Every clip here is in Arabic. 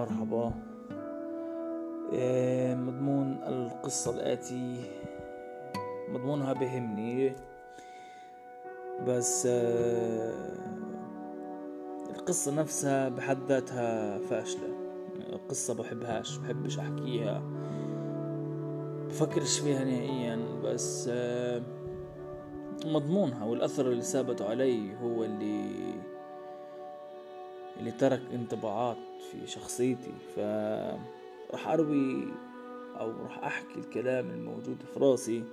مرحبا. آه، مضمون القصة الآتي مضمونها بهمني بس آه، القصة نفسها بحد ذاتها فاشلة. القصة بحبهاش بحبش أحكيها بفكرش فيها نهائيا بس آه، مضمونها. والأثر اللي ثابت علي هو اللي اللي ترك انطباعات في شخصيتي ف راح أروي أو راح أحكي الكلام الموجود في راسي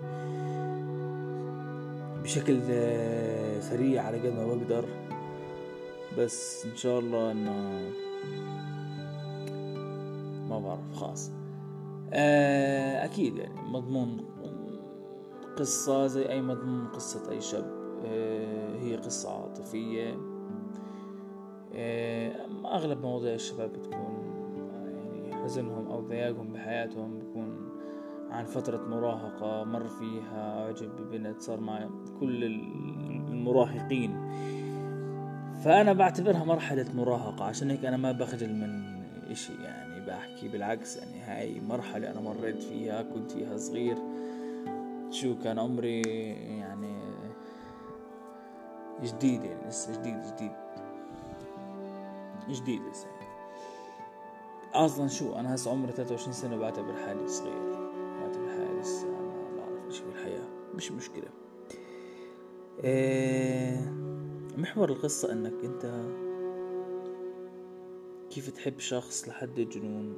بشكل آه، سريع على قد ما بقدر. بس إن شاء الله إنه ما بعرف خلاص. آه، أكيد يعني مضمون قصة زي أي مضمون قصة أي شاب. آه، هي قصة عاطفية. أغلب مواضيع الشباب بتكون حزنهم أو ضياقهم بحياتهم بكون عن فترة مراهقة مر فيها أعجب ببنت صار مع كل المراهقين. فأنا بعتبرها مرحلة مراهقة عشان هيك أنا ما بخجل من إشي يعني بحكي بالعكس يعني هاي مرحلة أنا مريت فيها كنت فيها صغير. شو كان عمري يعني جديد يعني لسه جديد جديد. جديد لسه. أصلا شو أنا هسه عمري 23 سنة بعتبر حالي صغير. بعتبر حالي لسه ما بعرف شيء بالحياة مش مشكلة. إيه محور القصة إنك أنت كيف تحب شخص لحد الجنون؟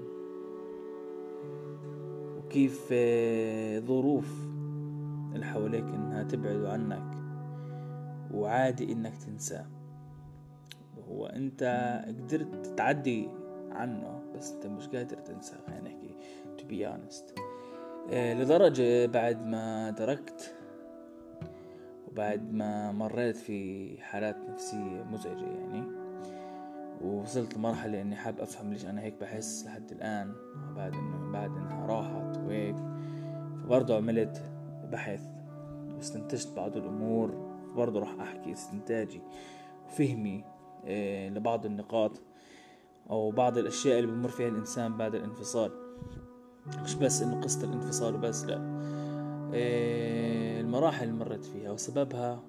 وكيف آه، ظروف اللي حواليك إنها تبعد عنك؟ وعادي إنك تنساه. هو انت قدرت تعدي عنه بس انت مش قادر تنسى خلينا نحكي to be honest. آه لدرجة بعد ما تركت وبعد ما مريت في حالات نفسية مزعجة يعني ووصلت لمرحلة إني حاب أفهم ليش أنا هيك بحس لحد الآن بعد انه بعد إنها راحت وهيك. فبرضه عملت بحث واستنتجت بعض الأمور برضه راح أحكي استنتاجي وفهمي لبعض النقاط أو بعض الأشياء اللي بمر فيها الإنسان بعد الانفصال. مش بس إنه قصة الانفصال وبس لا. إيه المراحل اللي مرت فيها وسببها.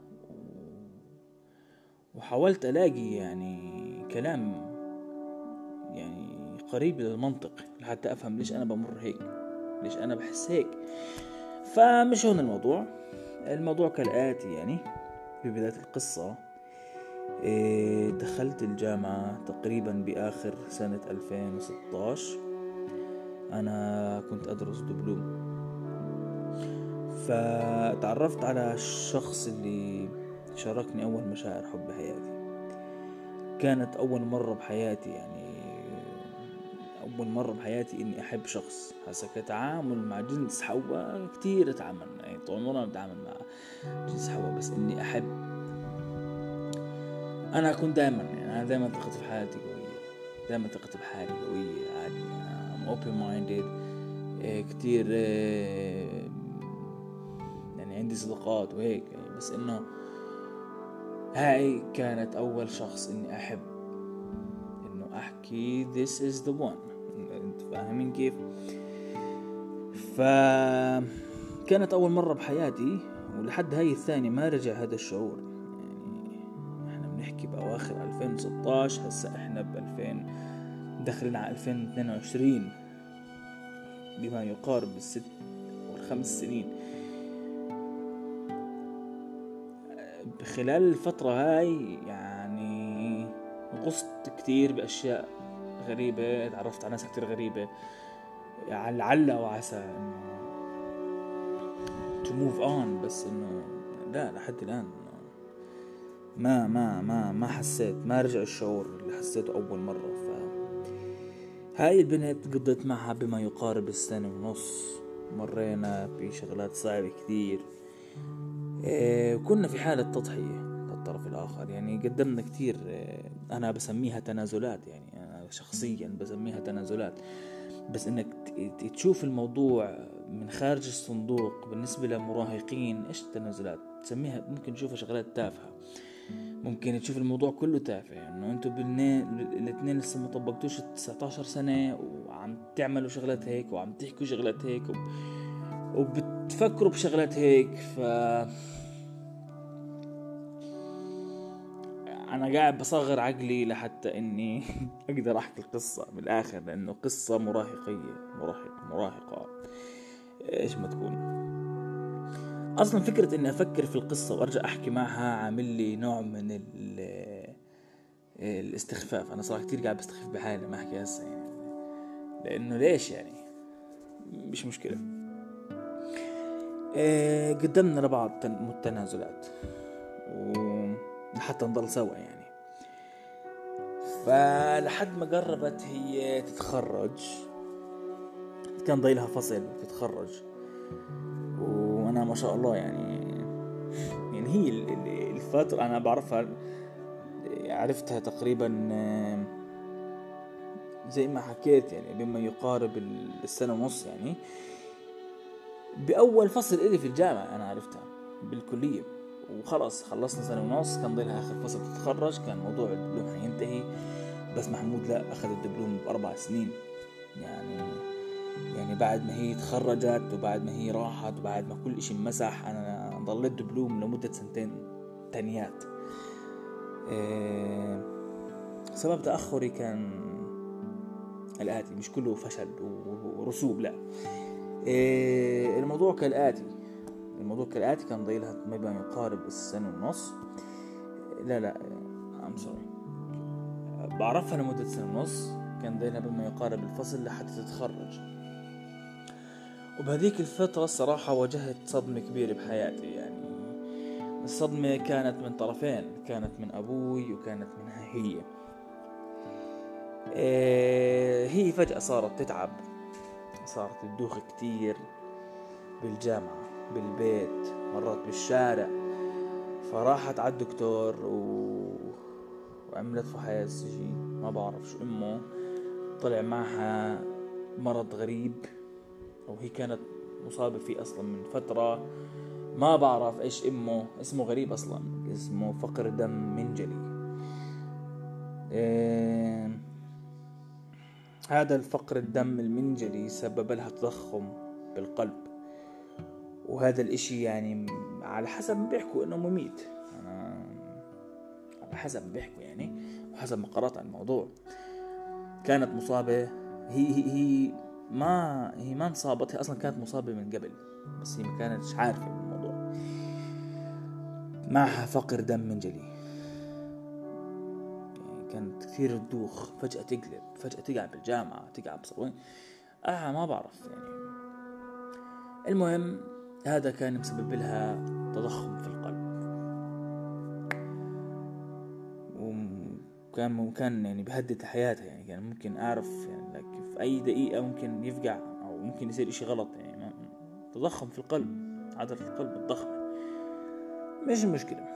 وحاولت ألاقي يعني كلام يعني قريب للمنطق لحتى أفهم ليش أنا بمر هيك ليش أنا بحس هيك. فمش هون الموضوع. الموضوع كالآتي يعني في بداية القصة. إيه، دخلت الجامعة تقريبا بآخر سنة 2016 أنا كنت أدرس دبلوم. فتعرفت على الشخص اللي شاركني أول مشاعر حب حياتي. كانت أول مرة بحياتي يعني أول مرة بحياتي إني أحب شخص. هسا كتعامل مع جنس حواء كتير تعاملنا يعني طول عمرنا بنتعامل مع جنس حواء بس إني أحب أنا أكون دائما يعني أنا دائما ثقتي في حالتي قوية دائما ثقتي بحالي قوية عادي I'm open minded كتير آه، يعني عندي صداقات وهيك يعني بس إنه هاي كانت أول شخص إني أحب إنه أحكي this is the one. أنت فاهمين كيف؟ ف كانت أول مرة بحياتي ولحد هاي الثانية ما رجع هذا الشعور. 2016 هسا إحنا ب 2000 داخلين على 2022 بما يقارب الست والخمس سنين. بخلال الفترة هاي يعني غصت كتير بأشياء غريبة تعرفت على ناس كتير غريبة. يعني لعل وعسى إنه to move on بس إنه لا لحد الآن. ما ما ما ما حسيت ما رجع الشعور اللي حسيته أول مرة. ف هاي البنت قضيت معها بما يقارب السنة ونص. مرينا بشغلات صعبة كثير. إيه كنا في حالة تضحية للطرف الآخر. يعني قدمنا كثير إيه أنا بسميها تنازلات. يعني أنا شخصيا بسميها تنازلات. بس إنك تشوف الموضوع من خارج الصندوق بالنسبة لمراهقين إيش التنازلات؟ تسميها ممكن تشوفها شغلات تافهة. ممكن تشوف الموضوع كله تافه. انه أنتوا الاثنين لسه ما طبقتوش 19 سنة وعم تعملوا شغلات هيك وعم تحكوا شغلات هيك وبتفكروا بشغلات هيك. ف أنا قاعد بصغر عقلي لحتى إني أقدر أحكي القصة بالاخر لأنه قصة مراهقية مراهق مراهقة. إيش ما تكون. أصلا فكرة إني أفكر في القصة وأرجع أحكي معها عامل لي نوع من الاستخفاف. أنا صراحة كتير قاعد بستخف بحالي ما أحكي هسه يعني. لأنه ليش يعني؟ مش مشكلة. إيه قدمنا لبعض تنازلات وحتى نضل سوا يعني. فلحد ما قربت هي تتخرج كان ضايلها فصل تتخرج. وأنا ما شاء الله يعني يعني هي الفترة أنا بعرفها عرفتها تقريبا زي ما حكيت يعني بما يقارب السنة ونص يعني. بأول فصل إلي في الجامعة أنا عرفتها بالكلية وخلص خلصنا سنة ونص كان ضلها آخر فصل تتخرج كان موضوع الدبلوم حينتهي بس محمود لا أخذ الدبلوم بأربع سنين يعني يعني بعد ما هي تخرجت وبعد ما هي راحت وبعد ما كل إشي مسح أنا ضليت دبلوم لمدة سنتين تانيات. إيه سبب تأخري كان الآتي مش كله فشل ورسوب لا. إيه الموضوع كالآتي. الموضوع كالآتي كان ضيلها ما يقارب السنة ونص لا لا I'm sorry بعرفها لمدة سنة ونص كان ضيلها بما يقارب الفصل لحتى تتخرج. وبهذيك الفترة الصراحة واجهت صدمة كبيرة بحياتي يعني الصدمة كانت من طرفين كانت من أبوي وكانت منها هي. إيه هي فجأة صارت تتعب صارت تدوخ كتير بالجامعة بالبيت مرات بالشارع. فراحت على الدكتور و... وعملت فحص ما بعرف شو أمه. طلع معها مرض غريب. أو هي كانت مصابة فيه أصلا من فترة ما بعرف إيش إمه اسمه غريب أصلا اسمه فقر دم منجلي إيه هذا الفقر الدم المنجلي سبب لها تضخم بالقلب. وهذا الإشي يعني على حسب ما بيحكوا إنه مميت. أنا على حسب ما بيحكوا يعني وحسب ما قرأت عن الموضوع. كانت مصابة هي هي, هي ما هي ما انصابت هي أصلا كانت مصابة من قبل بس هي ما كانتش عارفة بالموضوع معها فقر دم منجلي يعني كانت كثير تدوخ فجأة تقلب فجأة تقع بالجامعة تقع بصوين آه ما بعرف يعني. المهم هذا كان مسبب لها تضخم في القلب. وكان كان يعني بهدد حياتها يعني كان ممكن أعرف يعني في أي دقيقة ممكن يفقع أو ممكن يصير إشي غلط يعني تضخم في القلب عضلة القلب الضخمة مش مشكلة.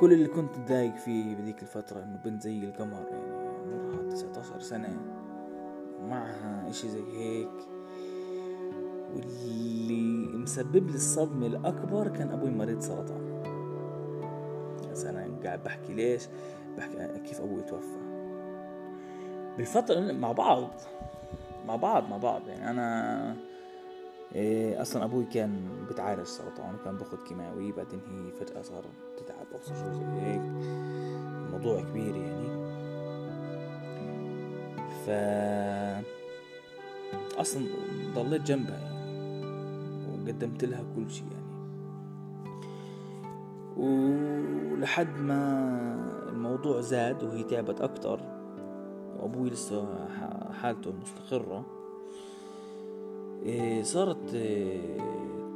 كل اللي كنت متضايق فيه بذيك الفترة إنه بنت زي القمر يعني عمرها 19 سنة ومعها إشي زي هيك. واللي مسبب لي الصدمة الأكبر كان أبوي مريض سرطان. بس أنا قاعد بحكي ليش؟ بحكي كيف أبوي توفى. بالفترة مع بعض مع بعض مع بعض. يعني أنا إيه أصلا أبوي كان بتعالج سرطان وكان باخد كيماوي بعدين هي فجأة صار تتعب شو زي هيك. الموضوع كبير يعني. ف أصلا ضليت جنبها يعني قدمت لها كل شيء يعني. ولحد ما الموضوع زاد وهي تعبت أكتر وأبوي لسه حالته مستقرة. إيه، صارت إيه،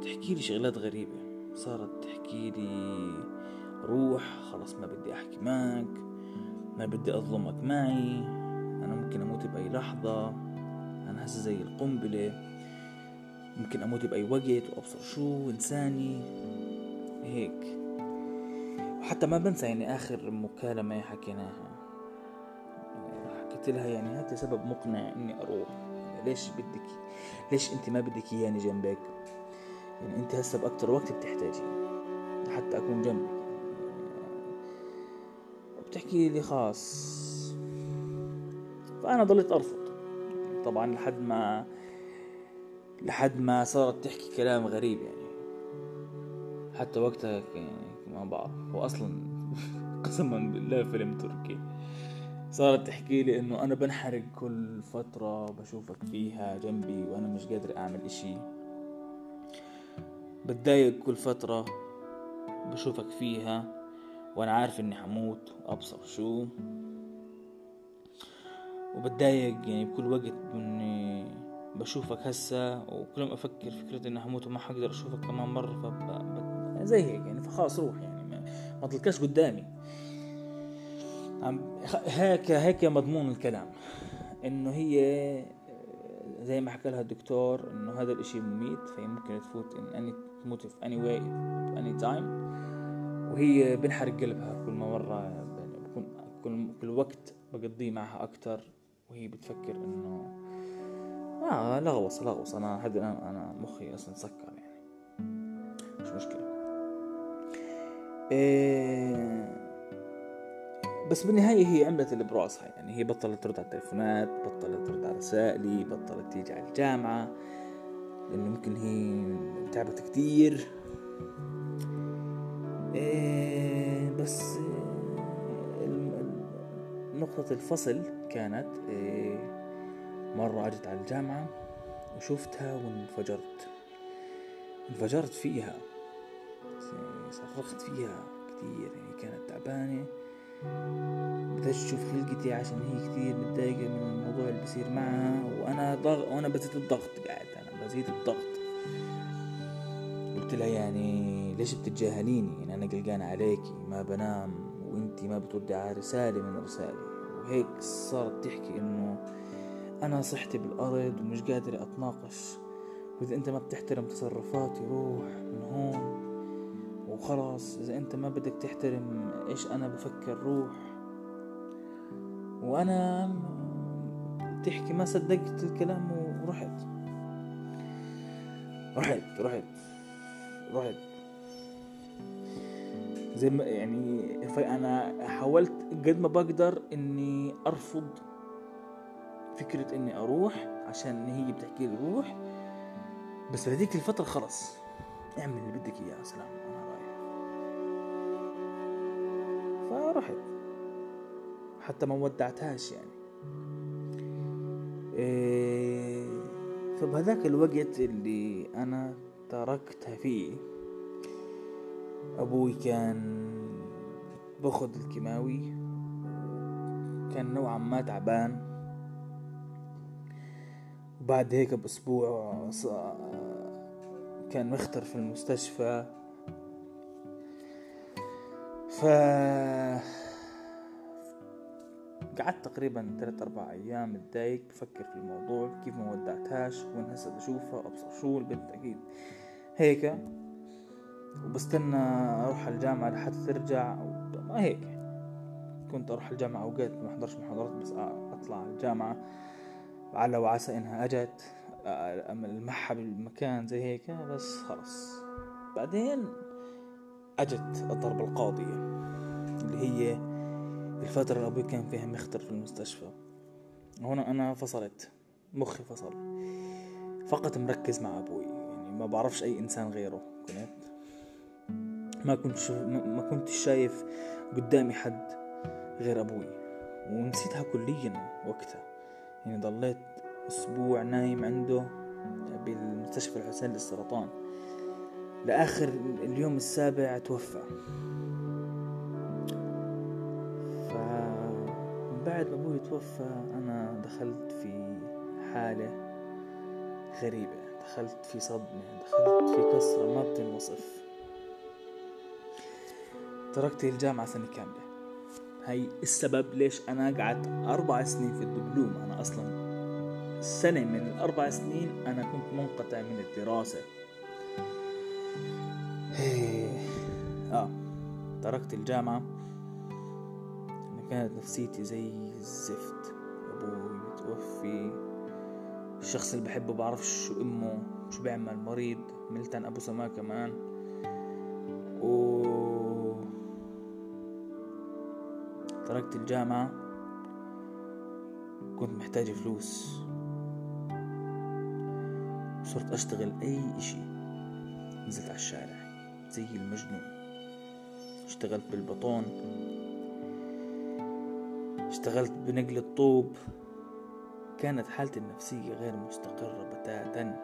تحكي لي شغلات غريبة. صارت تحكي لي روح خلاص ما بدي أحكي معك ما بدي أظلمك معي أنا ممكن أموت بأي لحظة أنا هسه زي القنبلة ممكن أموت بأي وقت وأبصر شو إنساني. هيك. وحتى ما بنسى يعني آخر مكالمة حكيناها. حكيت لها يعني هات سبب مقنع إني أروح. يعني ليش بدك ليش أنت ما بدك إياني جنبك؟ يعني أنت هسه بأكتر وقت بتحتاجي حتى أكون جنبك. بتحكي لي خاص. فأنا ضليت أرفض. طبعا لحد ما لحد ما صارت تحكي كلام غريب يعني. حتى وقتها يعني ما بعرف هو أصلا قسما بالله فيلم تركي. صارت تحكي لي إنه أنا بنحرق كل فترة بشوفك فيها جنبي وأنا مش قادر أعمل إشي. بتضايق كل فترة بشوفك فيها وأنا عارف إني حموت وأبصر شو. وبتضايق يعني بكل وقت اني بشوفك هسا وكل ما أفكر فكرة إني حموت وما حقدر أشوفك كمان مرة فب... زي هيك يعني فخلاص روح يعني ما, ما تلقاش قدامي. هيك هيك مضمون الكلام. إنه هي زي ما حكى لها الدكتور إنه هذا الإشي مميت فهي ممكن تفوت ان اني تموت في any way any time وهي بنحرق قلبها كل ما مرة بكون كل, كل وقت بقضيه معها أكتر. وهي بتفكر إنه آه لغوص لغوص أنا هذا أنا, أنا مخي أصلا سكر يعني. مش مشكلة. إيه بس بالنهاية هي عملت اللي براسها. يعني هي بطلت ترد على التليفونات بطلت ترد على رسائلي بطلت تيجي على الجامعة لأنه ممكن هي تعبت كتير. إيه بس إيه نقطة الفصل كانت إيه مرة أجت على الجامعة وشفتها وانفجرت. انفجرت فيها. يعني صرخت فيها كتير. يعني كانت تعبانة. بدأت تشوف خلقتي عشان هي كتير متضايقة من الموضوع اللي بصير معها وأنا ضغ... وأنا بزيد الضغط قاعد أنا بزيد الضغط. قلت لها يعني ليش بتتجاهليني؟ يعني أنا قلقان عليكي ما بنام وأنتي ما بتردي على رسالة من رسالي وهيك صارت تحكي إنه أنا صحتي بالأرض ومش قادر أتناقش. وإذا أنت ما بتحترم تصرفاتي روح من هون. وخلاص إذا أنت ما بدك تحترم إيش أنا بفكر روح. وأنا تحكي ما صدقت الكلام ورحت. رحت رحت رحت. زي ما يعني فأنا حاولت قد ما بقدر إني أرفض فكرة إني أروح عشان هي بتحكي لي روح. بس في هذيك الفترة خلص اعمل اللي بدك إياه سلام. فرحت حتى ما ودعتهاش يعني. إيه فبهذاك الوقت اللي أنا تركتها فيه أبوي كان باخد الكيماوي. كان نوعا ما تعبان. وبعد هيك بأسبوع كان مختر في المستشفى. ف قعدت تقريبا ثلاث أربع أيام متضايق بفكر في الموضوع كيف ما ودعتهاش وين هسه بشوفها أبصر شو البنت أكيد هيك. وبستنى أروح الجامعة لحتى ترجع ما هيك. كنت أروح الجامعة أوقات ما أحضرش محاضرات بس أطلع الجامعة. على وعسى إنها أجت ألمحها بالمكان زي هيك بس خلص بعدين أجت الضربة القاضية اللي هي الفترة اللي أبوي كان فيها مختر في المستشفى. هنا أنا فصلت مخي فصل. فقط مركز مع أبوي يعني ما بعرفش أي إنسان غيره كنت؟ ما كنت ما كنت شايف قدامي حد غير أبوي ونسيتها كليا وقتها. يعني ضليت أسبوع نايم عنده بالمستشفى الحسين للسرطان. لآخر اليوم السابع توفى. فبعد ما أبوي توفى أنا دخلت في حالة غريبة. دخلت في صدمة دخلت في كسرة ما بتنوصف. تركت الجامعة سنة كاملة. هاي السبب ليش أنا قعدت أربع سنين في الدبلوم. أنا أصلا سنة من الأربع سنين أنا كنت منقطع من الدراسة. آه. تركت الجامعة. كانت نفسيتي زي الزفت. أبوي متوفي. الشخص اللي بحبه بعرف شو أمه شو بيعمل. مريض. ملتن أبو سما كمان. و تركت الجامعة. كنت محتاج فلوس. صرت أشتغل أي إشي. نزلت على الشارع زي المجنون. اشتغلت بالبطون اشتغلت بنقل الطوب. كانت حالتي النفسية غير مستقرة بتاتا.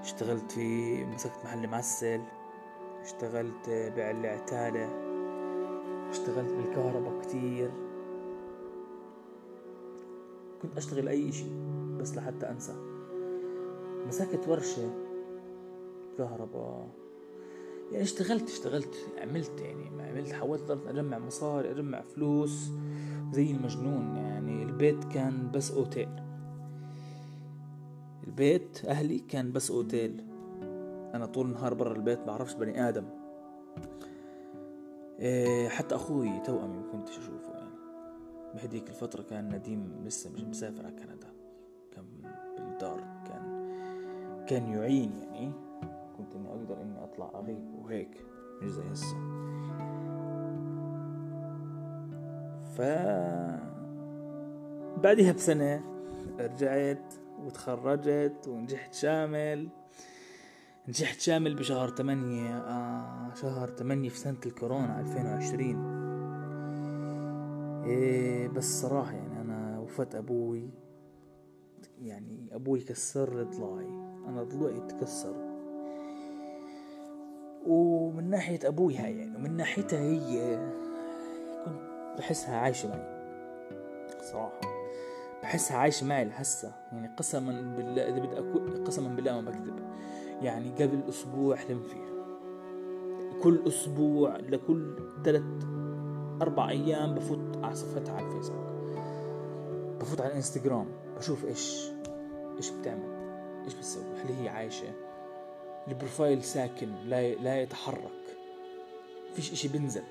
اشتغلت في مسكت محل معسل اشتغلت بيع العتالة اشتغلت بالكهرباء كتير. كنت أشتغل أي اشي بس لحتى أنسى. مسكت ورشة كهرباء يعني اشتغلت اشتغلت عملت يعني عملت حاولت أجمع مصاري أجمع فلوس زي المجنون يعني. البيت كان بس أوتيل. البيت أهلي كان بس أوتيل. أنا طول النهار برا البيت بعرفش بني آدم. إيه حتى أخوي توأمي ما كنتش أشوفه يعني. بهديك الفترة كان نديم لسه مش مسافر على كندا. كان بالدار كان كان يعين يعني. كنت إني أقدر إني أطلع أغيب. وهيك مش زي هسه. ف بعدها بسنة رجعت وتخرجت ونجحت شامل. نجحت شامل بشهر تمانية آه شهر تمانية في سنة الكورونا ألفين وعشرين. إيه بس صراحة يعني أنا وفاة أبوي يعني أبوي كسر ضلعي أنا ضلوعي تكسر ومن ناحية أبوي هاي يعني ومن ناحيتها هي كنت بحسها عايشة معي صراحة. بحسها عايشة معي لهسه يعني قسما بالله إذا بدي أقول قسما بالله ما بكذب. يعني قبل أسبوع حلم فيها. كل أسبوع لكل ثلاث أربع أيام بفوت على صفحتها على الفيسبوك. بفوت على الإنستغرام بشوف إيش إيش بتعمل إيش بتسوي هل هي عايشة؟ البروفايل ساكن لا لا يتحرك. فيش إشي بنزل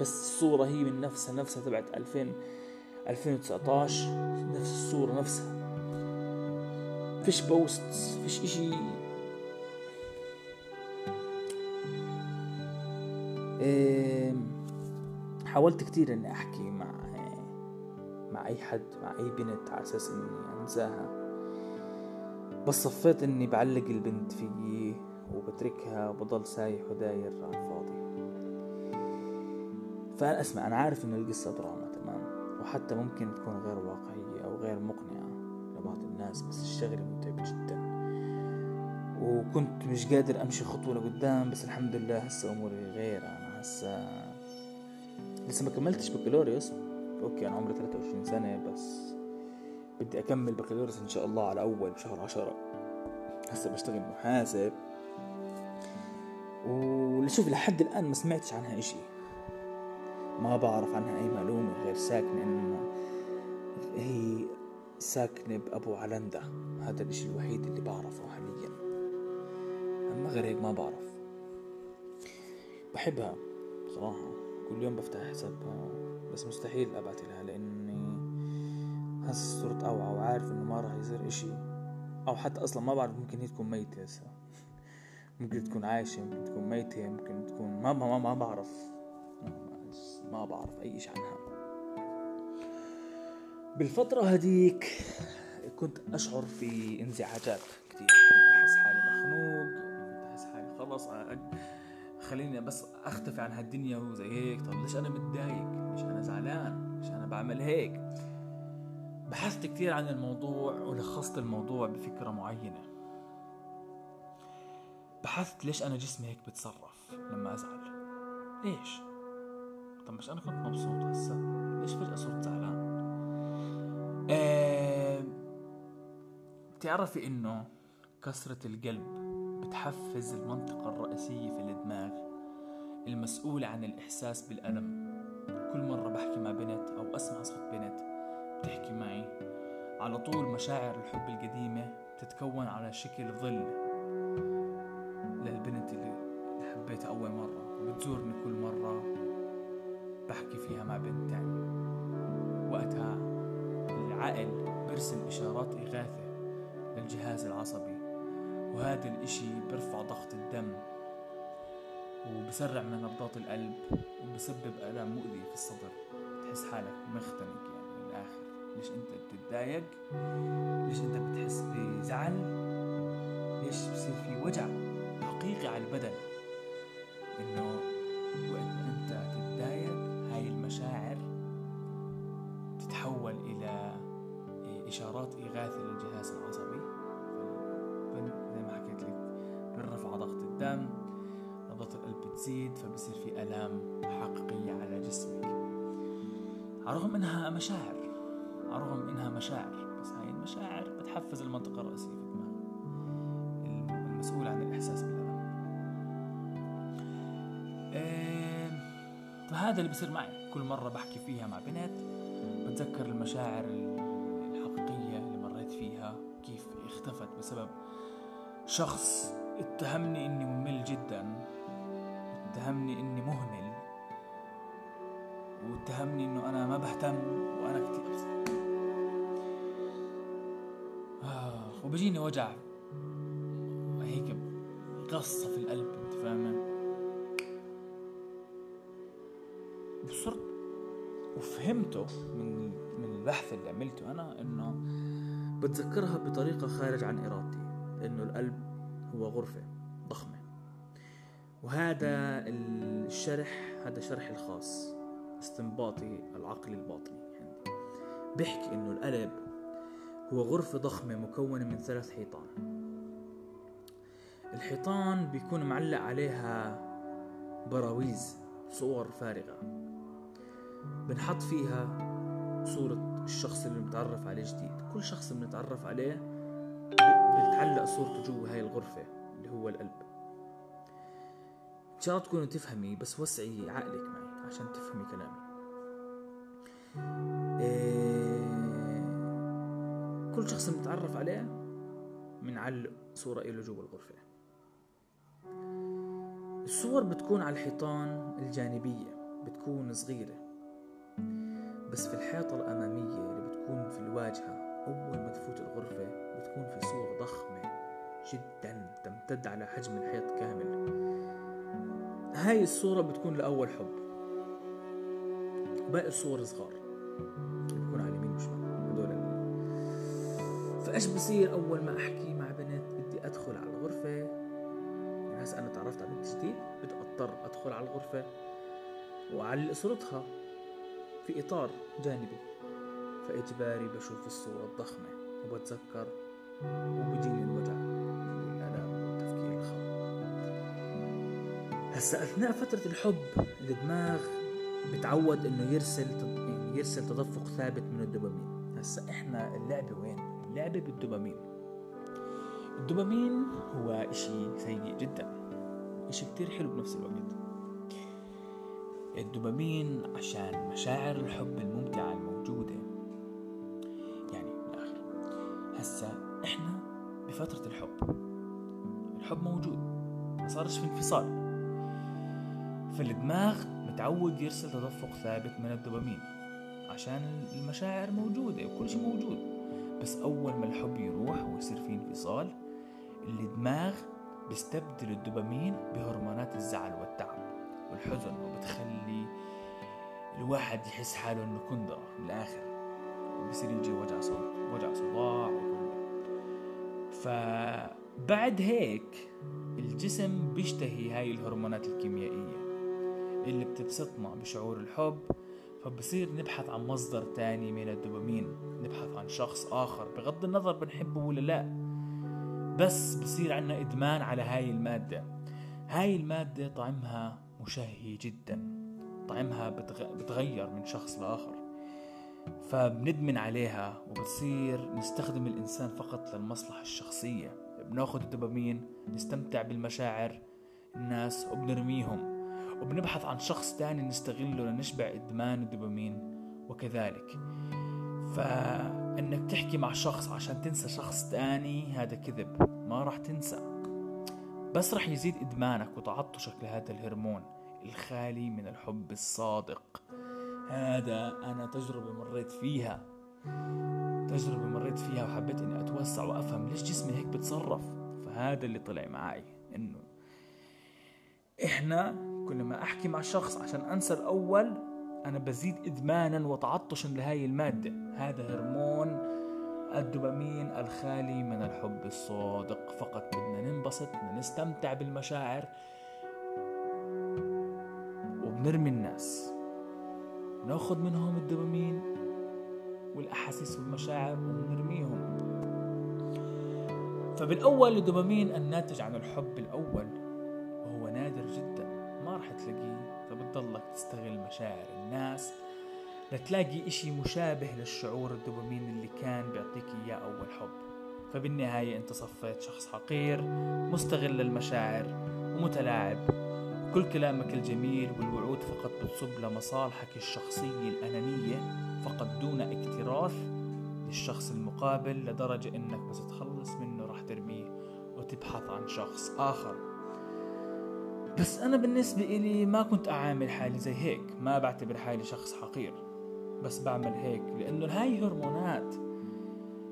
بس الصورة هي من نفسها نفسها تبعت 2000 2019 نفس الصورة نفسها. فيش بوست فيش إيه حاولت كتير إني أحكي مع مع أي حد مع أي بنت على أساس إني أنساها. بس صفيت إني بعلق البنت فيي وبتركها وبضل سايح وداير على الفاضي. فأنا أسمع أنا عارف إنه القصة دراما تمام؟ وحتى ممكن تكون غير واقعية أو غير مقنعة لبعض الناس بس الشغلة متعبة جدا. وكنت مش قادر أمشي خطوة لقدام بس الحمد لله هسه أموري غير أنا هسه لسه ما كملتش بكالوريوس. أوكي أنا عمري 23 سنة بس بدي أكمل بكالوريوس إن شاء الله على أول شهر عشرة. هسه بشتغل محاسب. ولشوف لحد الآن ما سمعتش عنها إشي. ما بعرف عنها أي معلومة غير ساكنة انه هي ساكنة بأبو علندة هذا الإشي الوحيد اللي بعرفه حاليا. أما غير هيك ما بعرف. بحبها صراحة. كل يوم بفتح حسابها. بس مستحيل أبعت لها لأني حاسس صرت أوعى وعارف إنه ما راح يصير إشي. أو حتى أصلا ما بعرف ممكن هي تكون ميتة هسه. ممكن تكون عايشة ممكن تكون ميتة ممكن تكون ما ما ما بعرف. ما بعرف أي إشي عنها. بالفترة هديك كنت أشعر في انزعاجات كتير. كنت أحس حالي مخنوق كنت أحس حالي خلص خليني بس أختفي عن هالدنيا وزي هيك. طب ليش أنا متضايق؟ ليش أنا زعلان؟ ليش أنا بعمل هيك؟ بحثت كتير عن الموضوع ولخصت الموضوع بفكرة معينة. بحثت ليش أنا جسمي هيك بتصرف لما أزعل؟ ليش؟ طب مش أنا كنت مبسوط هسا؟ ليش فجأة صرت زعلان؟ أه بتعرفي إنه كسرة القلب بتحفز المنطقة الرئيسية في الدماغ المسؤولة عن الإحساس بالألم. كل مرة بحكي مع بنت أو أسمع صوت بنت بتحكي معي. على طول مشاعر الحب القديمة تتكون على شكل ظل للبنت اللي حبيتها أول مرة. وبتزورني كل مرة بحكي فيها مع بنت تانية وقتها العقل برسل إشارات إغاثة من الجهاز العصبي وهذا الإشي بيرفع ضغط الدم وبسرع من نبضات القلب وبسبب ألم مؤذي في الصدر. تحس حالك مختنق. ليش أنت بتتضايق؟ ليش أنت بتحس بزعل؟ ليش بصير في وجع حقيقي على البدن؟ إنه وقت ما أنت تتضايق هاي المشاعر تتحول إلى إشارات إغاثة للجهاز العصبي. زي ما حكيت لك بنرفع ضغط الدم نبضة القلب بتزيد فبصير في آلام حقيقية على جسمك. على الرغم إنها مشاعر. الرغم إنها مشاعر. بس هاي المشاعر بتحفز المنطقة الرئيسية في الدماغ المسؤول عن الإحساس بالألم فهذا اللي بصير معي. كل مرة بحكي فيها مع بنت بتذكر المشاعر الحقيقية اللي مريت فيها كيف اختفت بسبب شخص اتهمني إني ممل جدا اتهمني إني مهمل واتهمني إنه أنا ما بهتم وأنا كتير وبيجيني وجع. هيك قصة في القلب انت فاهمة؟ وصرت وفهمته من من البحث اللي عملته أنا إنه بتذكرها بطريقة خارج عن إرادتي لأنه القلب هو غرفة ضخمة. وهذا الشرح هذا شرحي الخاص استنباطي العقلي الباطني عندي. بيحكي إنه القلب هو غرفة ضخمة مكونة من ثلاث حيطان. الحيطان بيكون معلق عليها براويز صور فارغة. بنحط فيها صورة الشخص اللي بنتعرف عليه جديد. كل شخص بنتعرف عليه بتعلق صورته جوا هاي الغرفة اللي هو القلب. إن شاء الله تكونوا تفهمي بس وسعي عقلك معي عشان تفهمي كلامي. إيه كل شخص بنتعرف عليه بنعلق صورة إله جوا الغرفة. الصور بتكون على الحيطان الجانبية بتكون صغيرة. بس في الحيطة الأمامية اللي بتكون في الواجهة أول ما تفوت الغرفة بتكون في صور ضخمة جدا تمتد على حجم الحيط كامل. هاي الصورة بتكون لأول حب. باقي الصور صغار. فايش بصير أول ما أحكي مع بنت بدي أدخل على الغرفة؟ يعني أنا تعرفت على بنت جديد بدي أضطر أدخل على الغرفة. وأعلق صورتها في إطار جانبي. فإجباري بشوف الصورة الضخمة وبتذكر وبجيني الوجع. هسا أثناء فترة الحب الدماغ بتعود إنه يرسل يعني يرسل تدفق ثابت من الدوبامين. هسا إحنا اللعبة وين؟ اللعبة بالدوبامين. الدوبامين هو إشي سيء جدا إشي كتير حلو بنفس الوقت. الدوبامين عشان مشاعر الحب الممتعة الموجودة. يعني بالآخر هسا إحنا بفترة الحب الحب موجود ما صارش في انفصال. فالدماغ متعود يرسل تدفق ثابت من الدوبامين عشان المشاعر موجودة وكل شيء موجود. بس أول ما الحب يروح ويصير في انفصال الدماغ بيستبدل الدوبامين بهرمونات الزعل والتعب والحزن وبتخلي الواحد يحس حاله إنه كندرة من الآخر وبصير يجي وجع صوت وجع صداع وكله فبعد هيك الجسم بيشتهي هاي الهرمونات الكيميائية اللي بتبسطنا بشعور الحب فبصير نبحث عن مصدر تاني من الدوبامين نبحث عن شخص آخر بغض النظر بنحبه ولا لا. بس بصير عنا إدمان على هاي المادة. هاي المادة طعمها مشهي جدا. طعمها بتغير من شخص لآخر. فبندمن عليها وبتصير نستخدم الإنسان فقط للمصلحة الشخصية. بناخد الدوبامين نستمتع بالمشاعر الناس وبنرميهم. وبنبحث عن شخص تاني نستغله لنشبع إدمان الدوبامين وكذلك. فإنك تحكي مع شخص عشان تنسى شخص تاني هذا كذب ما راح تنسى. بس رح يزيد إدمانك وتعطشك لهذا الهرمون الخالي من الحب الصادق. هذا أنا تجربة مريت فيها. تجربة مريت فيها وحبيت إني أتوسع وأفهم ليش جسمي هيك بتصرف. فهذا اللي طلع معي إنه إحنا كل ما أحكي مع شخص عشان أنسى الأول أنا بزيد إدمانا وتعطشا لهاي المادة. هذا هرمون الدوبامين الخالي من الحب الصادق. فقط بدنا ننبسط بدنا نستمتع بالمشاعر وبنرمي الناس. ناخذ منهم الدوبامين والأحاسيس والمشاعر ونرميهم. فبالأول الدوبامين الناتج عن الحب الأول وهو نادر جدا. ما راح تلاقيه فبتضلك تستغل مشاعر الناس. لتلاقي إشي مشابه للشعور الدوبامين اللي كان بيعطيك إياه أول حب. فبالنهاية أنت صفيت شخص حقير مستغل للمشاعر ومتلاعب. كل كلامك الجميل والوعود فقط بتصب لمصالحك الشخصية الأنانية فقط دون اكتراث للشخص المقابل لدرجة إنك بس تخلص منه راح ترميه وتبحث عن شخص آخر. بس أنا بالنسبة إلي ما كنت أعامل حالي زي هيك ما بعتبر حالي شخص حقير بس بعمل هيك لأنه هاي هرمونات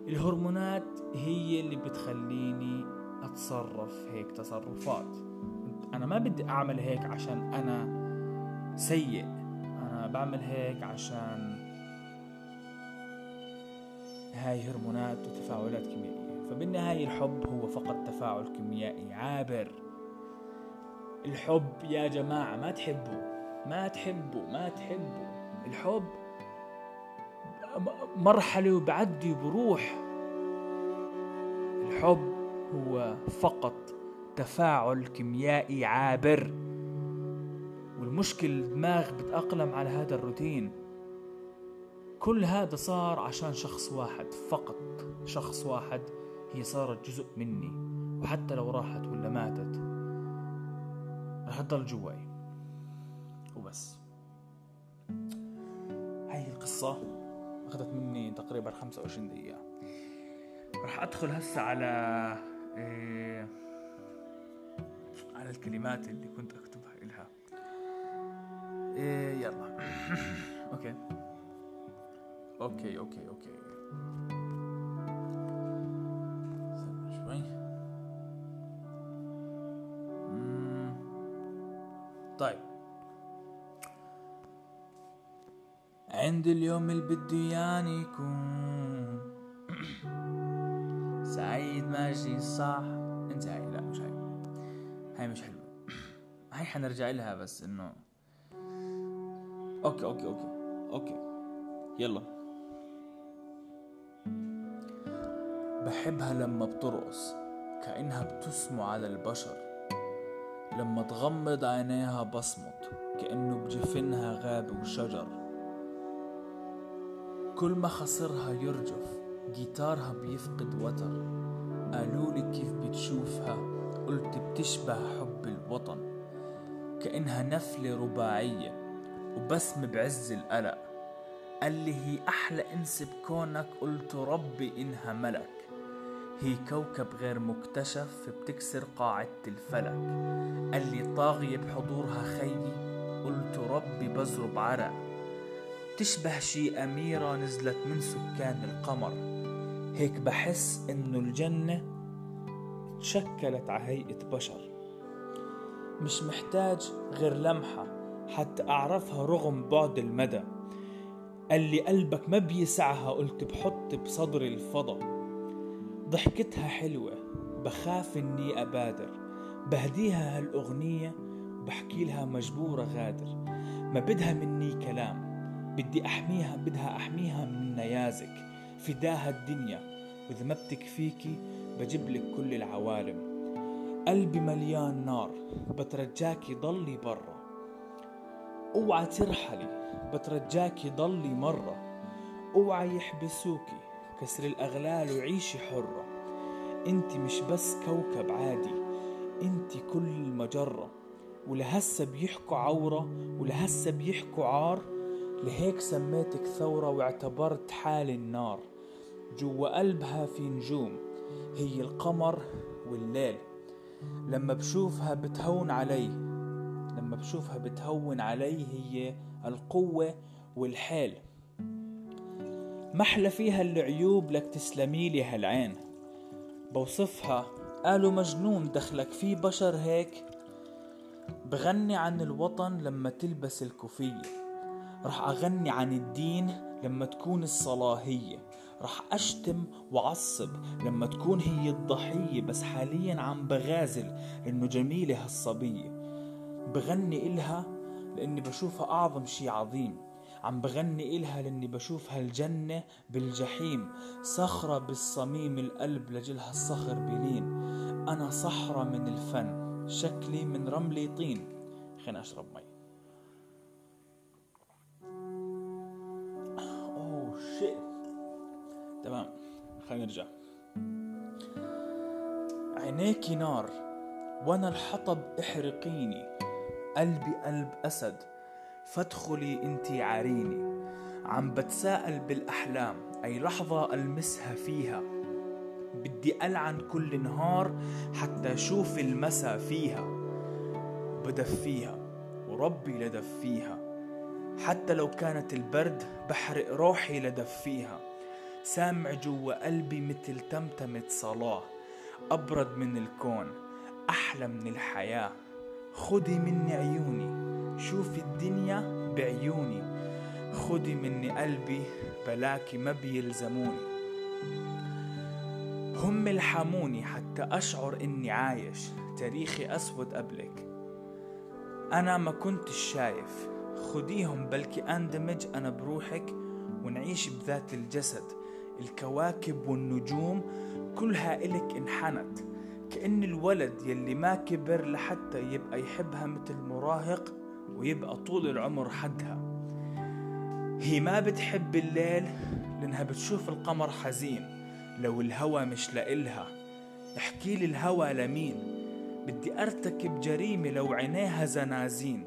الهرمونات هي اللي بتخليني أتصرف هيك تصرفات. أنا ما بدي أعمل هيك عشان أنا سيء أنا بعمل هيك عشان هاي هرمونات وتفاعلات كيميائية. فبالنهاية الحب هو فقط تفاعل كيميائي عابر. الحب يا جماعة ما تحبوا ما تحبوا ما تحبوا. الحب مرحلة وبعدي وبروح الحب هو فقط تفاعل كيميائي عابر. والمشكل الدماغ بتأقلم على هذا الروتين. كل هذا صار عشان شخص واحد فقط شخص واحد هي صارت جزء مني وحتى لو راحت ولا ماتت. رح تضل جواي. وبس. هاي القصة أخذت مني تقريبا 25 دقيقة. راح أدخل هسه على إيه على الكلمات اللي كنت أكتبها إلها. إيه يلا. okay. okay okay okay. طيب. عند اليوم اللي بده ياني يكون سعيد ماشي صح؟ انت هاي لا مش هاي. هاي مش حلوة. هاي حنرجع لها بس إنه okay okay okay okay. يلا. بحبها لما بترقص كأنها بتسمو على البشر. لما تغمض عينيها بصمت كأنه بجفنها غابة وشجر. كل ما خصرها يرجف جيتارها بيفقد وتر. قالولي كيف بتشوفها؟ قلت بتشبه حب الوطن كأنها نفلة رباعية وبسم بعز القلق. قال لي هي أحلى إنس بكونك قلت ربي إنها ملك. هي كوكب غير مكتشف بتكسر قاعدة الفلك. قال لي طاغية بحضورها خيي قلت ربي بزرب عرق. تشبه شي أميرة نزلت من سكان القمر. هيك بحس إنه الجنة تشكلت على هيئة بشر. مش محتاج غير لمحة حتى أعرفها رغم بعد المدى. قال لي قلبك ما بيسعها قلت بحط بصدري الفضا ضحكتها حلوة بخاف إني أبادر. بهديها هالأغنية وبحكي لها مجبورة غادر. ما بدها مني كلام بدي أحميها بدها أحميها من نيازك. فداها الدنيا وإذا ما بتكفيكي بجيب لك كل العوالم. قلبي مليان نار بترجاكي ضلي برا. أوعى ترحلي بترجاكي ضلي مرة. أوعى يحبسوكي كسر الأغلال وعيشي حرة. أنت مش بس كوكب عادي أنت كل المجرة ولهسه بيحكوا عورة ولهسه بيحكوا عار. لهيك سميتك ثورة واعتبرت حالي النار. جوا قلبها في نجوم هي القمر والليل. لما بشوفها بتهون علي لما بشوفها بتهون علي هي القوة والحيل. محلى فيها العيوب لك تسلمي لي هالعين؟ بوصفها قالوا مجنون دخلك في بشر هيك؟ بغني عن الوطن لما تلبس الكوفية. رح أغني عن الدين لما تكون الصلاة هي رح أشتم وعصب لما تكون هي الضحية بس حاليا عم بغازل لأنه جميلة هالصبية. بغني إلها لأني بشوفها أعظم شي عظيم. عم بغني إلها لأني بشوف هالجنة بالجحيم صخرة بالصميم القلب لجلها الصخر بلين. أنا صحرة من الفن شكلي من رملي طين. خليني أشرب مي. أوه شيت تمام خلينا نرجع. عينيكي نار وأنا الحطب إحرقيني. قلبي قلب أسد. فادخلي انتي عاريني عم بتساءل بالأحلام. أي لحظة ألمسها فيها. بدي ألعن كل نهار حتى أشوف المسا فيها. بدفيها. وربي لدفيها. حتى لو كانت البرد بحرق روحي لدفيها. سامع جوا قلبي متل تمتمة صلاة. أبرد من الكون. أحلى من الحياة. خدي مني عيوني. شوفي الدنيا بعيوني. خدي مني قلبي بلاكي ما بيلزموني. هم الحموني حتى أشعر إني عايش. تاريخي أسود قبلك. أنا ما كنتش شايف. خديهم بلكي أندمج أنا بروحك ونعيش بذات الجسد. الكواكب والنجوم كلها إلك انحنت. كأن الولد يلي ما كبر لحتى يبقى يحبها مثل مراهق ويبقى طول العمر حدها. هي ما بتحب الليل لأنها بتشوف القمر حزين. لو الهوى مش لإلها احكي لي الهوى لمين. بدي أرتكب جريمة لو عينيها زنازين.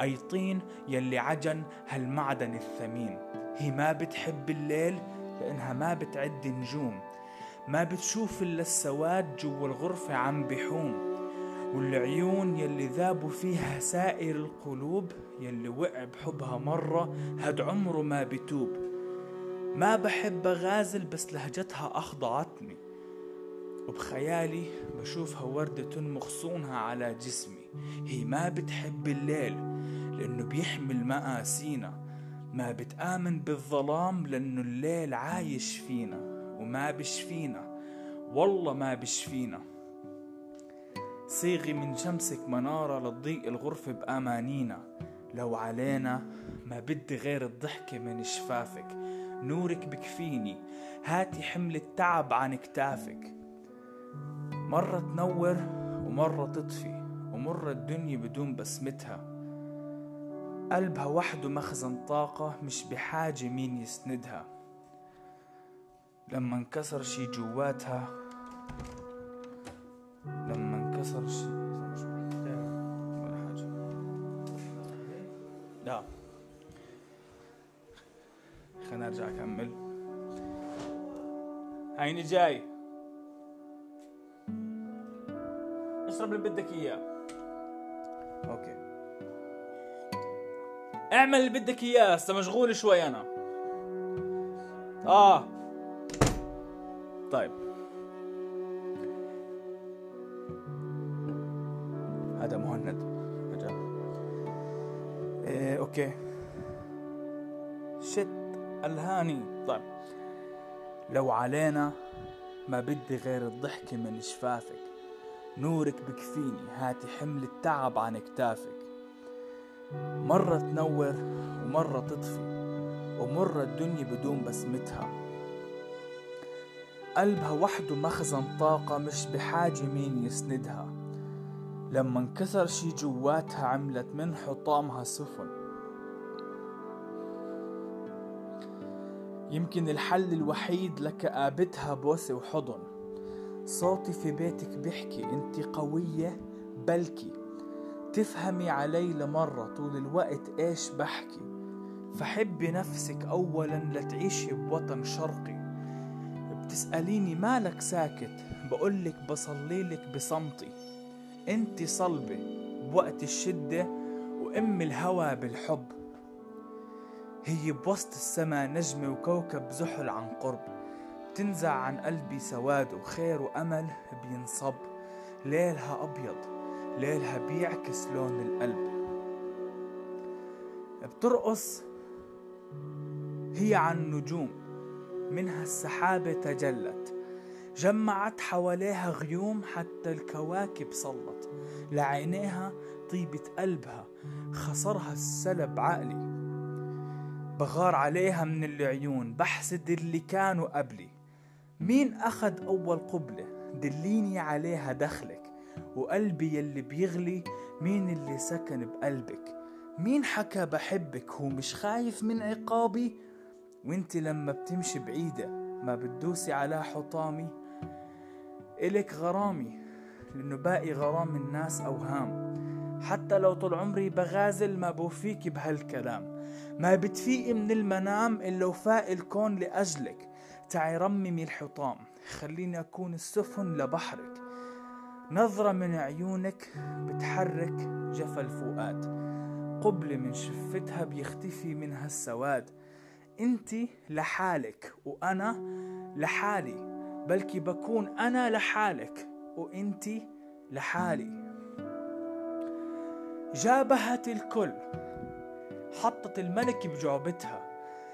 أي طين يلي عجن هالمعدن الثمين. هي ما بتحب الليل لأنها ما بتعد نجوم. ما بتشوف إلا السواد جوا الغرفة عم بحوم. والعيون يلي ذابوا فيها سائر القلوب يلي وقع بحبها مرة هاد عمره ما بتوب. ما بحب غازل بس لهجتها أخضعتني. وبخيالي بشوفها وردة مغصونها على جسمي. هي ما بتحب الليل لأنه بيحمل مآسينا. ما بتآمن بالظلام لأنه الليل عايش فينا وما بشفينا. والله ما بشفينا. صيغي من شمسك منارة لتضيء الغرفة بأمانينا. لو علينا ما بدي غير الضحكة من شفافك. نورك بكفيني هاتي حمل التعب عن كتافك. مرة تنور ومرة تطفي ومرة الدنيا بدون بسمتها. قلبها وحده مخزن طاقة مش بحاجة مين يسندها. لما انكسر شي جواتها لما انكسر شي ولا حاجة لا. خلينا أرجع أكمل. هيني جاي. اشرب اللي بدك إياه. okay. اعمل اللي بدك إياه هسه مشغول شوي أنا. آه. طيب. هذا مهند. رجع إيه okay. شت الهاني. طيب. لو علينا ما بدي غير الضحكة من شفافك نورك بكفيني هاتي حمل التعب عن كتافك مرة تنور ومرة تطفي ومرة الدنيا بدون بسمتها. قلبها وحده مخزن طاقة مش بحاجة مين يسندها. لما انكسر شي جواتها عملت من حطامها سفن. يمكن الحل الوحيد لكآبتها بوسة وحضن. صوتي في بيتك بيحكي انت قوية بلكي. تفهمي علي لمرة طول الوقت إيش بحكي. فحبي نفسك اولا لتعيشي بوطن شرقي. بتسأليني مالك ساكت بقولك بصليلك بصمتي. انت صلبة بوقت الشدة وأم الهوى بالحب. هي بوسط السما نجمة وكوكب زحل عن قرب. بتنزع عن قلبي سواد وخير وأمل بينصب. ليلها أبيض ليلها بيعكس لون القلب. بترقص هي عن نجوم منها السحابة تجلت. جمعت حواليها غيوم حتى الكواكب صلت لعينيها طيبة قلبها خسرها السلب عقلي. بغار عليها من العيون بحسد اللي كانوا قبلي. مين أخد أول قبلة؟ دليني عليها دخلك. وقلبي يلي بيغلي مين اللي سكن بقلبك؟ مين حكى بحبك هو مش خايف من عقابي؟ وانت لما بتمشي بعيدة ما بتدوسي على حطامي؟ إلك غرامي لأنه باقي غرام الناس أوهام. حتى لو طول عمري بغازل ما بوفيك بهالكلام. ما بتفيقي من المنام إلا وفاق الكون لأجلك. تعي رممي الحطام خليني أكون السفن لبحرك. نظرة من عيونك بتحرك جفا الفؤاد. قبلة من شفتها بيختفي منها السواد. انت لحالك وأنا لحالي. بلكي بكون أنا لحالك وإنت لحالي. جابهت الكل حطت الملك بجعبتها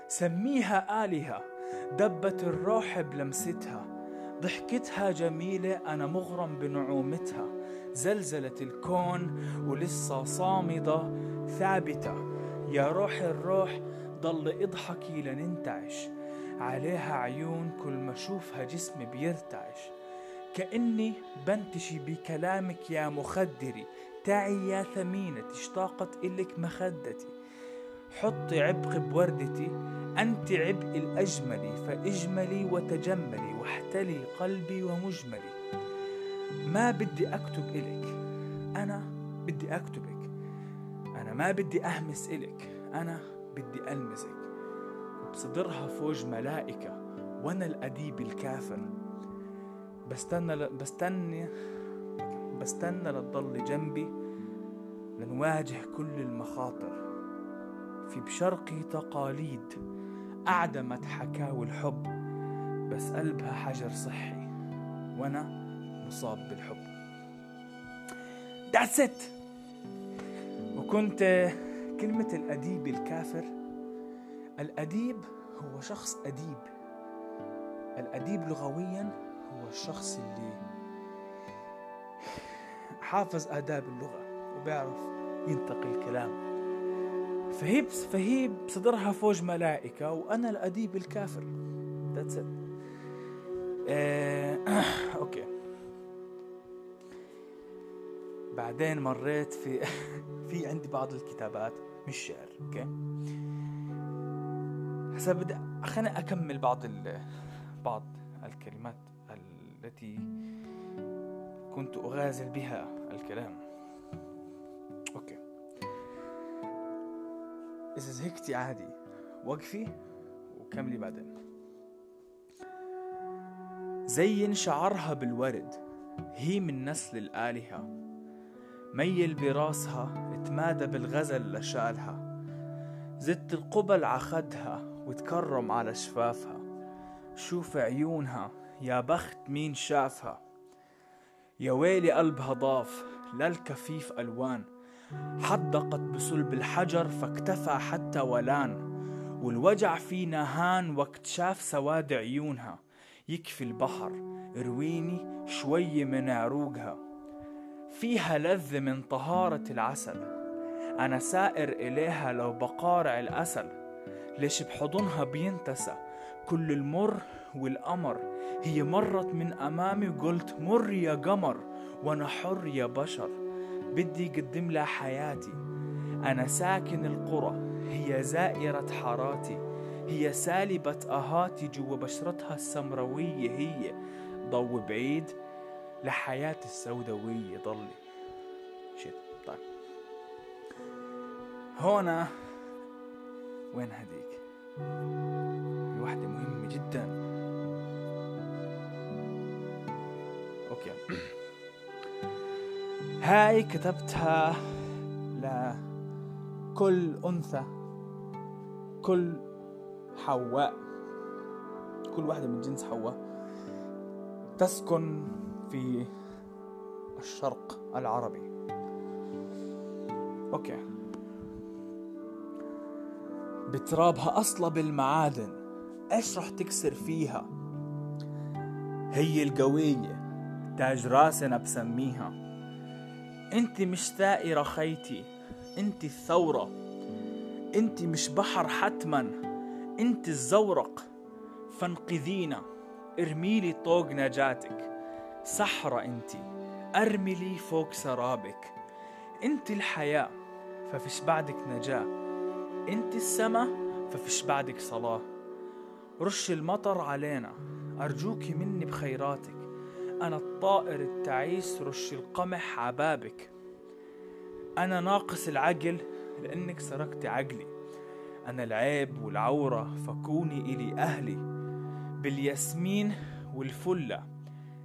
سميها آلهة دبت الروح بلمستها. ضحكتها جميلة أنا مغرم بنعومتها. زلزلت الكون ولسه صامدة ثابتة. يا روح الروح ضل اضحكي لننتعش. عليها عيون كل ما أشوفها جسمي بيرتعش. كأني بنتشي بكلامك يا مخدري. تعي يا ثمينة اشتاقت إلك مخدتي؟ حطي عبق بوردتي أنت عبء الأجمل فاجملي وتجملي واحتلي قلبي ومجملي. ما بدي أكتب إلك أنا بدي أكتبك. أنا ما بدي أهمس إلك أنا بدي ألمسك. بصدرها فوج ملائكة. وأنا الأديب الكافر. بستنى ل... بستني بستنى لتضل جنبي لنواجه كل المخاطر. في بشرقي تقاليد أعدمت حكاوي الحب بس قلبها حجر صحي. وأنا مصاب بالحب. That's it. وكنت كلمة الأديب الكافر الأديب هو شخص أديب. الأديب لغويا هو الشخص اللي حافظ آداب اللغة وبيعرف ينتقي الكلام. فهي فهي بصدرها فوج ملائكة وأنا الأديب الكافر. That's it. آه، okay. بعدين مريت في في عندي بعض الكتابات مش شعر okay. هسا بدي خليني أكمل بعض ال... بعض الكلمات التي كنت أغازل بها الكلام. okay. اذا زهقتي عادي وقفي وكملي بعدين. زين شعرها بالورد. هي من نسل الآلهة. ميل براسها اتمادى بالغزل لشالها. زدت القبل عخدها وتكرم على شفافها. شوف عيونها يا بخت مين شافها؟ يا ويلي قلبها ضاف للكفيف ألوان. حدقت بصلب الحجر فاكتفى حتى ولان. والوجع فينا هان وقت شاف سواد عيونها. يكفي البحر ارويني شوي من عروقها. فيها لذة من طهارة العسل. أنا سائر إليها لو بقارع الأسل. ليش بحضنها بينتسى. كل المر والقمر هي مرت من أمامي وقلت مر يا قمر وأنا حر يا بشر. بدي قدم لها حياتي. أنا ساكن القرى هي زائرة حاراتي. هي سالبة أهاتي جوا بشرتها السمروية هي. ضو بعيد لحياة السوداوية ضلي. شيت طيب. هنا وين هديك واحدة مهمة جدا. أوكي. هاي كتبتها لكل أنثى كل حواء. كل واحدة من جنس حواء تسكن في الشرق العربي. أوكي. بترابها اصلب المعادن إيش رح تكسر فيها؟ هي القوية. تاج راسنا بسميها. أنت مش ثائرة خيتي. أنت الثورة. أنت مش بحر حتما. أنت الزورق. فانقذينا. ارميلي طوق نجاتك. سحرة أنت. ارملي فوق سرابك. أنت الحياة. ففيش بعدك نجاة. انت السما ففيش بعدك صلاة. رش المطر علينا أرجوك مني بخيراتك. أنا الطائر التعيس رش القمح عبابك. أنا ناقص العقل لأنك سرقت عقلي أنا العيب والعورة فكوني إلي أهلي. بالياسمين والفلة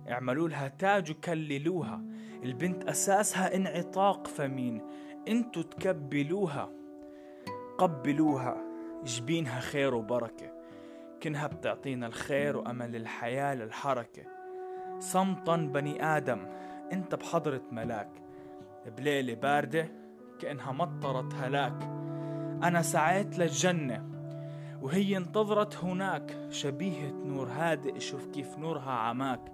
اعملوا لها تاج وكللوها. البنت أساسها انعطاق فمين انتو تكبلوها. قبلوها جبينها خير وبركة. كنها بتعطينا الخير وأمل الحياة للحركة. صمتا بني آدم أنت بحضرة ملاك. بليلة باردة كأنها مطرت هلاك. أنا سعيت للجنة وهي انتظرت هناك. شبيهة نور هادئ شوف كيف نورها عماك.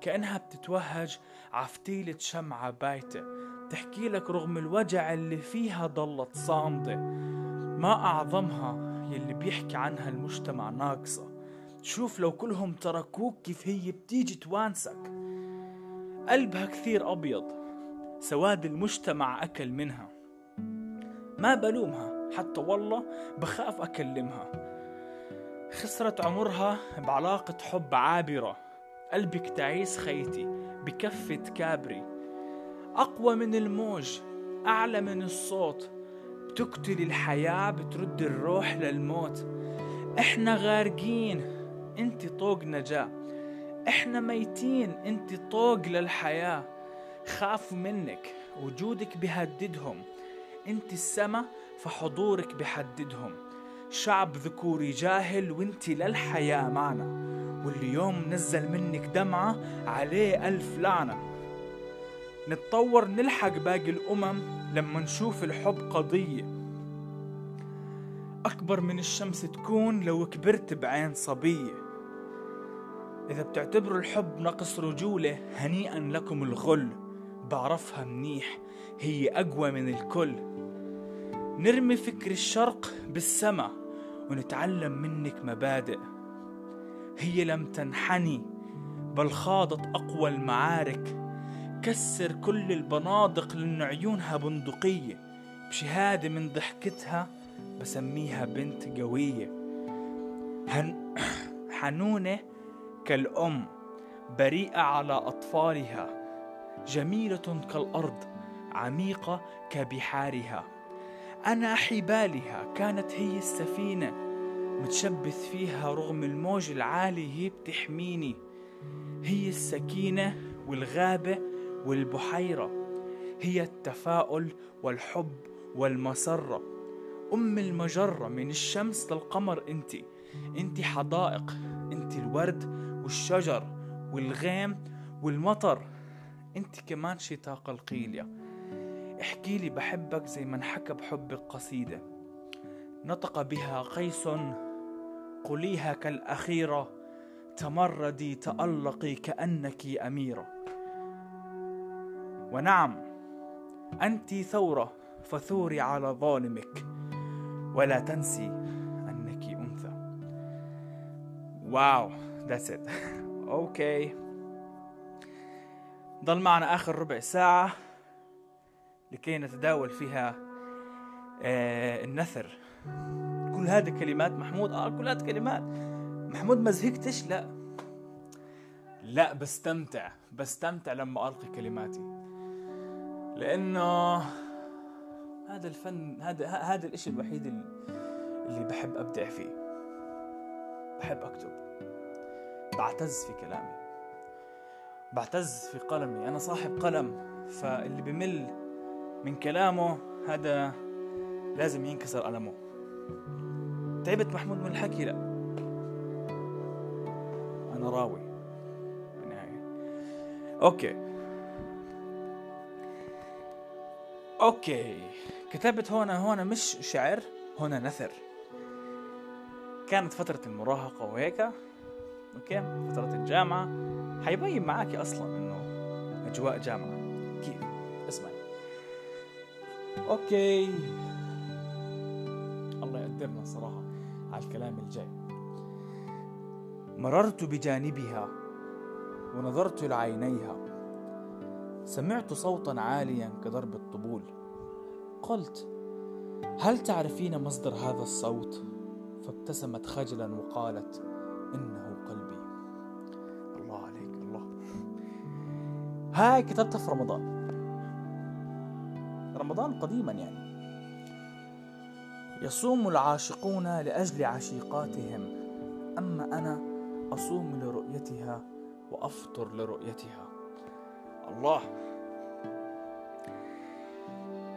كأنها بتتوهج عفتيلة شمعة بايتة. تحكي لك رغم الوجع اللي فيها ضلت صامدة ما أعظمها يلي بيحكي عنها المجتمع ناقصة. شوف لو كلهم تركوك كيف هي بتيجي توانسك. قلبها كثير أبيض سواد المجتمع أكل منها. ما بلومها حتى والله بخاف أكلمها. خسرت عمرها بعلاقة حب عابرة. قلبك تعيس خيتي بكفة كابري. أقوى من الموج أعلى من الصوت. بتقتل الحياة بترد الروح للموت. إحنا غارقين أنت طوق نجاة. إحنا ميتين أنت طوق للحياة. خافوا منك وجودك بهددهم أنت السما فحضورك بحددهم شعب ذكوري جاهل وأنت للحياة معنا واللي يوم نزل منك دمعة عليه ألف لعنة. نتطور نلحق باقي الأمم لما نشوف الحب قضية. أكبر من الشمس تكون لو كبرت بعين صبية. إذا بتعتبروا الحب نقص رجولة هنيئا لكم الغل. بعرفها منيح هي أقوى من الكل. نرمي فكر الشرق بالسما ونتعلم منك مبادئ. هي لم تنحني بل خاضت أقوى المعارك. كسر كل البنادق لأن عيونها بندقية. بشهادة من ضحكتها بسميها بنت قوية. هن... حنونة كالأم بريئة على أطفالها جميلة كالأرض عميقة كبحارها. أنا حبالها كانت هي السفينة متشبث فيها رغم الموج العالي هي بتحميني. هي السكينة والغابة والبحيرة هي التفاؤل والحب والمسرة. أم المجرة من الشمس للقمر أنت. أنت حدائق أنت الورد والشجر والغيم والمطر. أنت كمان شتاق القيليا احكي لي بحبك زي ما انحكى بحبك قصيدة نطق بها قيس قليها كالأخيرة. تمردي تألقي كأنك أميرة. ونعم أنت ثورة فثوري على ظالمك ولا تنسي أنك أنثى. wow that's it. okay ضل معنا آخر ربع ساعة لكي نتداول فيها آه النثر. كل هذه كلمات محمود آه كل هذه كلمات محمود ما زهقتش؟ لا. لا بستمتع بستمتع لما ألقي كلماتي. لأنه هذا الفن هذا هذا الإشي الوحيد اللي بحب أبدع فيه. بحب أكتب. بعتز في كلامي. بعتز في قلمي. أنا صاحب قلم فاللي بمل من كلامه هذا لازم ينكسر قلمه. تعبت محمود من الحكي؟ لا. أنا راوي. بالنهاية. okay. okay. كتبت هنا هنا مش شعر هنا نثر. كانت فترة المراهقة وهيك okay فترة الجامعة. حيبين معاكي أصلا إنه أجواء جامعة. كيف اسمعي. أوكي. الله يقدرنا صراحة على الكلام الجاي مررت بجانبها ونظرت لعينيها. سمعت صوتا عاليا كضرب الطبول. قلت هل تعرفين مصدر هذا الصوت؟ فابتسمت خجلا وقالت إنه قلبي. الله عليك الله. هاي كتبتها في رمضان. رمضان قديما يعني. يصوم العاشقون لأجل عشيقاتهم أما أنا أصوم لرؤيتها وأفطر لرؤيتها. الله.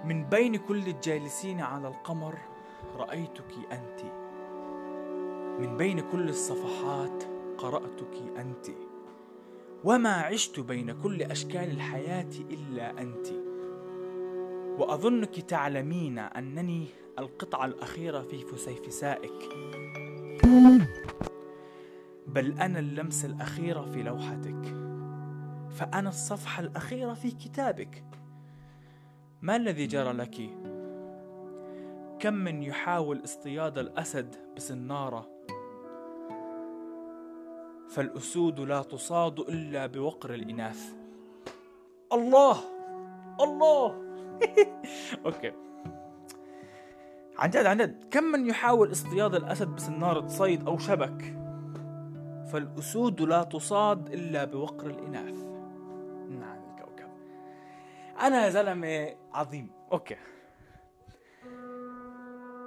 من بين كل الجالسين على القمر رأيتك أنت. من بين كل الصفحات قرأتك أنت. وما عشت بين كل أشكال الحياة إلا أنت. وأظنك تعلمين أنني القطعة الأخيرة في فسيفسائك. بل أنا اللمسه الاخيره في لوحتك. فأنا الصفحة الأخيرة في كتابك. ما الذي جرى لك؟ كم من يحاول اصطياد الأسد بسنارة؟ فالأسود لا تصاد إلا بوقر الإناث. الله! الله! okay. عن جد عن جد. كم من يحاول اصطياد الأسد بسنارة صيد أو شبك؟ فالأسود لا تصاد إلا بوقر الكوكب أنا يا زلمة عظيم. okay.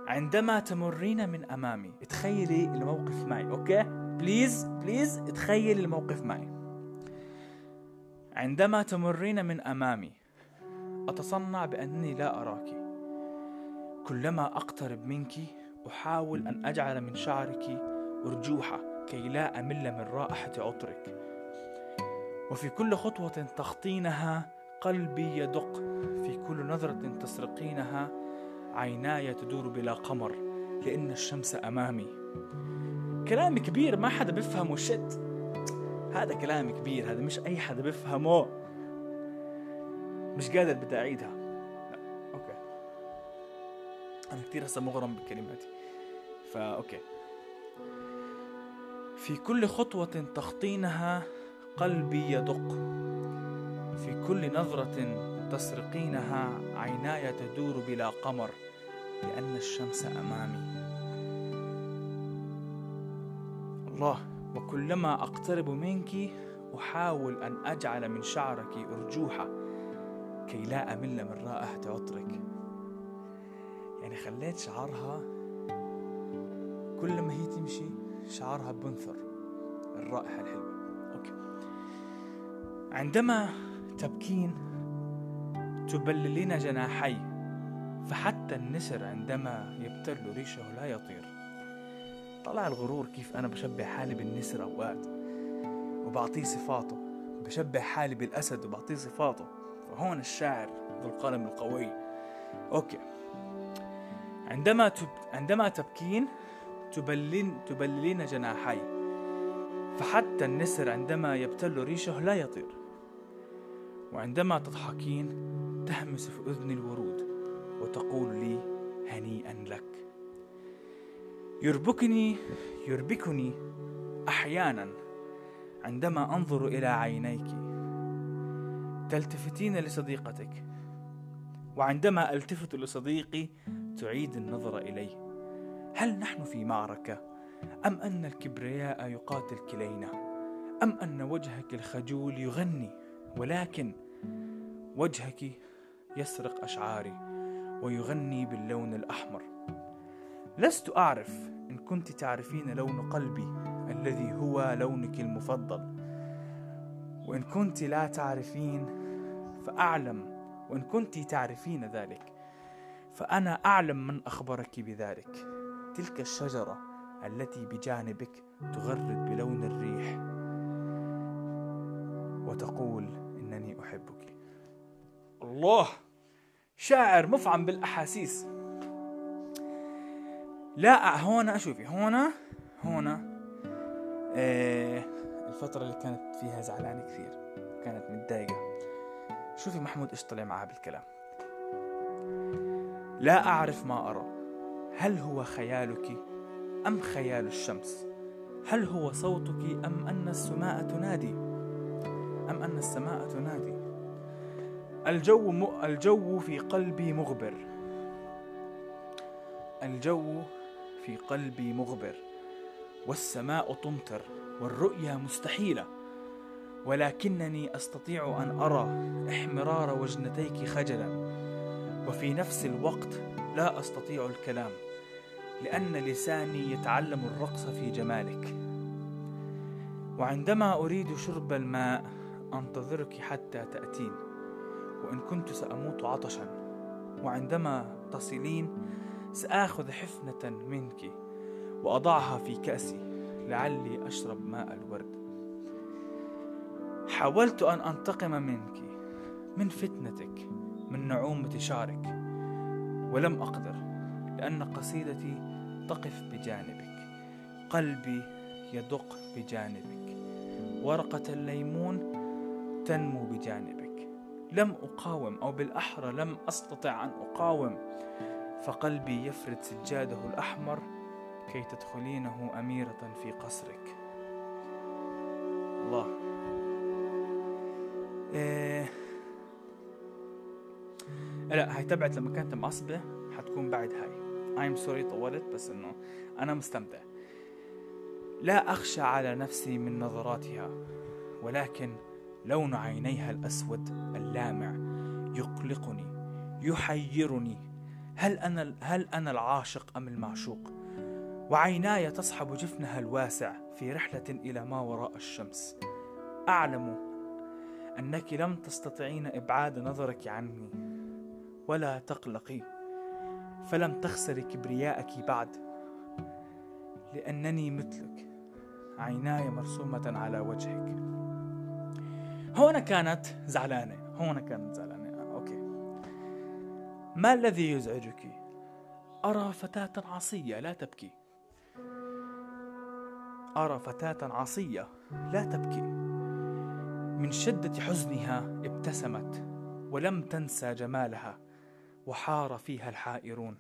عندما تمرين من أمامي تخيلي الموقف معي okay؟ please please تخيلي الموقف معي. عندما تمرين من أمامي أتصنع بأنني لا أراك. كلما أقترب منك أحاول أن أجعل من شعرك ارجوحه كي لا أمل من رائحة عطرك. وفي كل خطوة تخطينها قلبي يدق في كل نظرة تسرقينها عيناي تدور بلا قمر لأن الشمس أمامي. كلام كبير ما حدا بيفهمه shit هذا كلام كبير هذا مش أي حدا بيفهمه. مش قادر بدي أعيدها. لا okay. أنا كثير هسه مغرم بكلماتي. فا okay. في كل خطوة تخطينها قلبي يدق. في كل نظرة تسرقينها عيناي تدور بلا قمر لأن الشمس أمامي. الله وكلما أقترب منك أحاول أن أجعل من شعرك أرجوحة كي لا أمل من رائحة عطرك. يعني خليت شعرها كل ما هي تمشي شعرها بنثر الرائحة الحلوة. أوكي. عندما تبكين تبللين جناحي فحتى النسر عندما يبتل ريشه لا يطير. طلع الغرور كيف أنا بشبه حالي بالنسر أوقات وبعطيه صفاته. بشبه حالي بالأسد وبعطيه صفاته. فهون الشاعر ذو القلم القوي. أوكي. عندما تب... عندما تبكين تبلين تبللين جناحي فحتى النسر عندما يبتل ريشه لا يطير. وعندما تضحكين تهمس في أذني الورود وتقول لي هنيئا لك. يربكني يربكني أحيانا عندما أنظر إلى عينيك. تلتفتين لصديقتك وعندما ألتفت لصديقي تعيد النظر الي هل نحن في معركة؟ أم أن الكبرياء يقاتل كلينا؟ أم أن وجهك الخجول يغني؟ ولكن وجهك يسرق أشعاري ويغني باللون الأحمر. لست أعرف إن كنت تعرفين لون قلبي الذي هو لونك المفضل. وإن كنت لا تعرفين فأعلم وإن كنت تعرفين ذلك فأنا أعلم من أخبرك بذلك. تلك الشجرة التي بجانبك تغرد بلون الريح وتقول إنني أحبك. الله. شاعر مفعم بالأحاسيس. لا هون شوفي هون هون إيه الفترة اللي كانت فيها زعلانة كثير كانت متضايقة. شوفي محمود إيش طلع معها بالكلام. لا أعرف ما أرى. هل هو خيالك أم خيال الشمس؟ هل هو صوتك أم أن السماء تنادي؟ أم أن السماء تنادي؟ الجو م... الجو في قلبي مغبر. الجو في قلبي مغبر. والسماء تمطر والرؤيا مستحيلة. ولكنني أستطيع أن أرى إحمرار وجنتيك خجلا. وفي نفس الوقت لا أستطيع الكلام لأن لساني يتعلم الرقص في جمالك. وعندما أريد شرب الماء أنتظرك حتى تأتين. وإن كنت سأموت عطشا وعندما تصلين سآخذ حفنة منك وأضعها في كأسي لعلي أشرب ماء الورد. حاولت أن أنتقم منك من فتنتك من نعومه شعرك ولم أقدر لأن قصيدتي تقف بجانبك قلبي يدق بجانبك ورقة الليمون تنمو بجانبك. لم أقاوم أو بالأحرى لم أستطع أن أقاوم فقلبي يفرد سجاده الأحمر كي تدخلينه أميرة في قصرك. الله. إيه لا هاي تبعت لما كانت معصبة حتكون بعد هاي. I'm sorry طولت بس إنه أنا مستمتع. لا أخشى على نفسي من نظراتها ولكن لون عينيها الأسود اللامع. يقلقني يحيرني. هل أنا هل أنا العاشق أم المعشوق؟ وعيناي تصحب جفنها الواسع في رحلة إلى ما وراء الشمس. أعلم أنك لم تستطيعين إبعاد نظرك عني ولا تقلقي. فلم تخسري كبرياءك بعد لأنني مثلك. عيناي مرسومة على وجهك. هون كانت زعلانة. هون كانت زعلانة. أوكي. ما الذي يزعجك؟ أرى فتاة عصية لا تبكي. أرى فتاة عصية لا تبكي. من شدة حزنها ابتسمت ولم تنسى جمالها وحار فيها الحائرون.